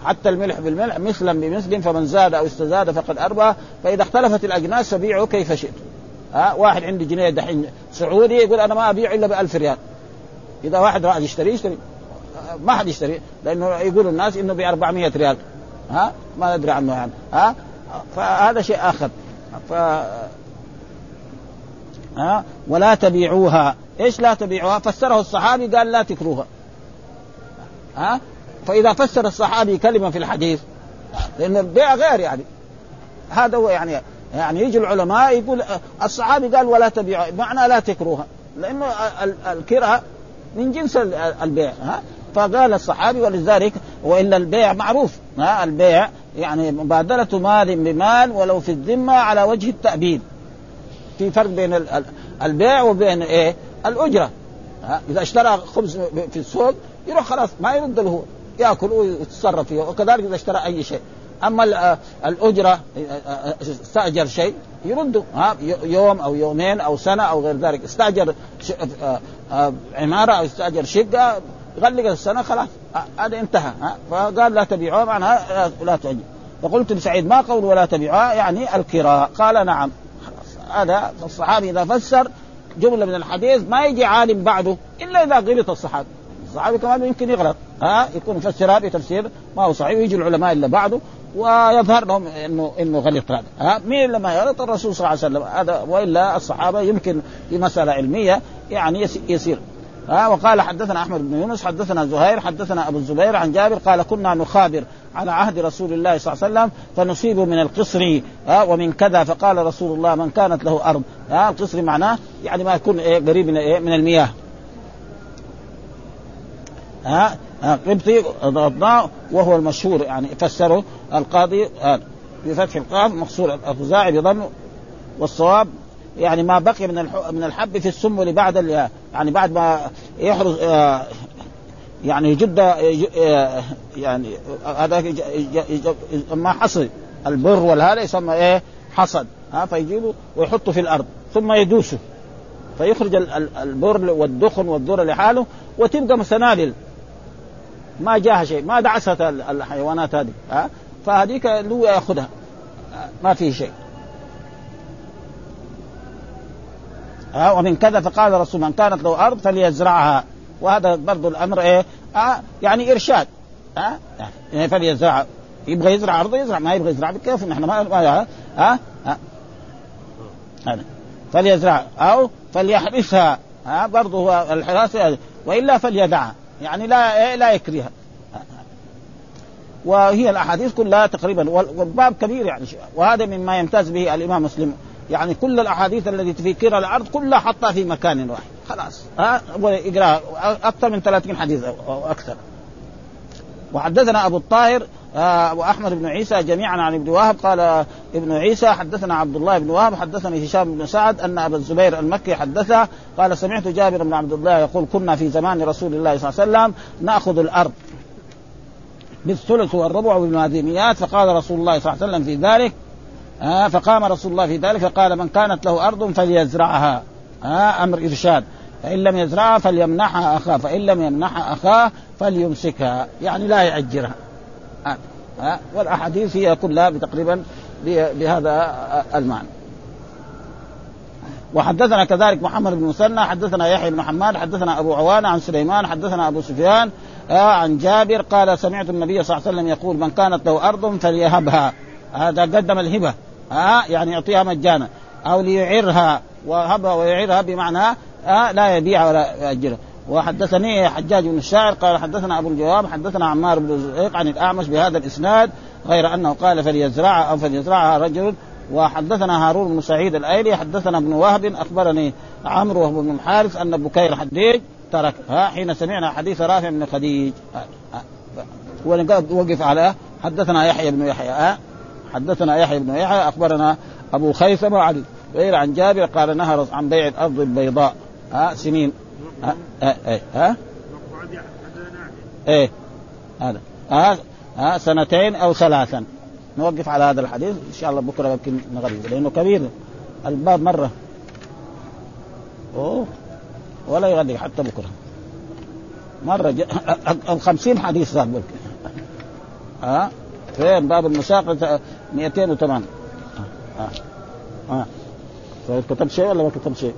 حتى الملح بالملح مثلا بمثل فمن زاد أو استزاد فقد أربى فإذا اختلفت الأجناس فبيعوا كيف شئت. ها واحد عنده جنيه دحين سعودي يقول أنا ما أبيع إلا ب 1000 ريال. إذا واحد راح يشتري يشتري. ما حد يشتري لأنه يقول الناس إنه ب 400 ريال. ها ما ندري عنه يعني. ها فهذا شيء آخر. ف ها؟ ولا تبيعوها. إيش لا تبيعوها؟ فسره الصحابي قال لا تكروها. ها؟ فإذا فسر الصحابي كلمة في الحديث لأن البيع غير يعني. هذا هو يعني يعني يجي العلماء يقول الصحابي قال ولا تبيعوها معنى لا تكروها. لأنه الكره من جنس البيع ها؟ فقال الصحابي ولذلك والا البيع معروف ها؟ البيع يعني مبادله مال بمال ولو في الذمة على وجه التأبيد. في فرق بين البيع وبين إيه؟ الأجرة. إذا اشترى خبز في السوق يروح خلاص ما يرد له يأكل ويتصرف فيه. وكذلك إذا اشترى أي شيء. أما الأجرة استأجر شيء يرده ها؟ يوم أو يومين أو سنة أو غير ذلك. استأجر عمارة أو استأجر شقة غلق السنة خلاص. هذا انتهى. ها؟ فقال لا تبيعوها معناها لا تؤجر. فقلت لسعيد ما قول ولا تبيعوها يعني الكراء قال نعم. هذا الصحابي إذا فسر جملة من الحديث ما يجي عالم بعده إلا إذا غلط الصحابي. الصحابي كمان يمكن يغلط. ها؟ يكون مفسرها بتفسير ما هو صحيح ويجي العلماء اللي بعده ويظهر لهم انه إنه غلط هذا. ها؟ مين اللي ما يغلط؟ الرسول صلى الله عليه وسلم. هذا وإلا الصحابة يمكن في مسألة علمية يعني يسير. ها؟ وقال حدثنا أحمد بن يونس حدثنا زهير حدثنا أبو الزبير عن جابر قال كنا نخابر على عهد رسول الله صلى الله عليه وسلم فنصيب من القصر ها ومن كذا فقال رسول الله من كانت له أرض. ها القصر معناه يعني ما يكون إيه قريب من إيه من المياه. ها قبطي ضبطناه وهو المشهور يعني فسره القاضي بفتح القاف مقصور الخزاعي بضم والصواب يعني ما بقي من من الحب في السنبل بعد يعني بعد ما يحرز يعني جد يعني هذا ما حصل. البر والهذا يسمى إيه؟ حصد. ها فيجيبه ويحطه في الأرض ثم يدوسه فيخرج البر والدخن والذرة لحاله وتبقى سنابل ما جاها شيء ما دعست الحيوانات هذه. ها فهذيك له يأخذها. ما فيه شيء. ها ومن كذا فقال الرسول من كانت له أرض فليزرعها. وهذا برضو الأمر إيه؟ آه يعني إرشاد. ها يعني فليزرع يبغى يزرع أرضه يزرع ما يبغى يزرع كيف نحن ما ها ها, ها. فليزرع أو فليحرسها ها برضه هو الحراسه وإلا فليدعها يعني لا لا يكرهها وهي الأحاديث كلها تقريبا والباب كبير يعني. وهذا مما يمتاز به الإمام مسلم. يعني كل الأحاديث التي في كرة الأرض كلها حطها في مكان واحد. خلاص. ها؟ يقرأ أكثر من 30 حديث أو أكثر. وحدثنا أبو الطاهر آه وأحمد بن عيسى جميعا عن ابن وهب. قال ابن عيسى حدثنا عبد الله بن وهب حدثني هشام بن سعد أن أبا الزبير المكي حدثه. قال سمعت جابر بن عبد الله يقول كنا في زمان رسول الله صلى الله عليه وسلم نأخذ الأرض بالثلث والربع بالمادينيات فقال رسول الله صلى الله عليه وسلم في ذلك آه فقام رسول الله في ذلك فقال من كانت له أرض فليزرعها. آه أمر إرشاد. فإن لم يزرعها فليمنحها أخاه فإن لم يمنحها أخاه فليمسكها. يعني لا ياجرها آه. آه. والأحاديث هي كلها تقريبا بهذا المعنى. وحدثنا كذلك محمد بن مسنى حدثنا يحيى بن حماد حدثنا أبو عوانة عن سليمان حدثنا أبو سفيان آه عن جابر قال سمعت النبي صلى الله عليه وسلم يقول من كانت له أرض فليهبها. هذا قدم الهبة. آه يعني يعطيها مجانا. أو ليعرها وهبها ويعرها بمعنى آه لا يبيع ولا يأجرها وحدثني حجاج بن الشاعر قال حدثنا أبو الجواب حدثنا عمار بن زهيق عن الأعمش بهذا الإسناد غير أنه قال فليزرعها أو فليزرعها رجل. وحدثنا هارون بن سعيد الأيلي حدثنا ابن وهب أخبرني عمرو بن الحارث أن بكير حديج ترك ها حين سمعنا حديث رافع بن خديج. وقف على حدثنا يحيى بن يحيى ها حدثنا يحيى بن يحيى أخبرنا أبو خيثمه عن غير عن جابر قال نهى عن بيع الأرض البيضاء. ها سنين. ها ها, ها, إيه. هذا. ها, ها سنتين أو ثلاثا. نوقف على هذا الحديث. إن شاء الله بكرة يمكن نغرب لأنه كبير. الباب مرة. أوه. ولا يغدق حتى بكرة. مرة ج... الخمسين حديث صار بك ها؟ فين باب المساقة 208 ها ها, ها. كتبت شيء ولا ما كتبت شيء؟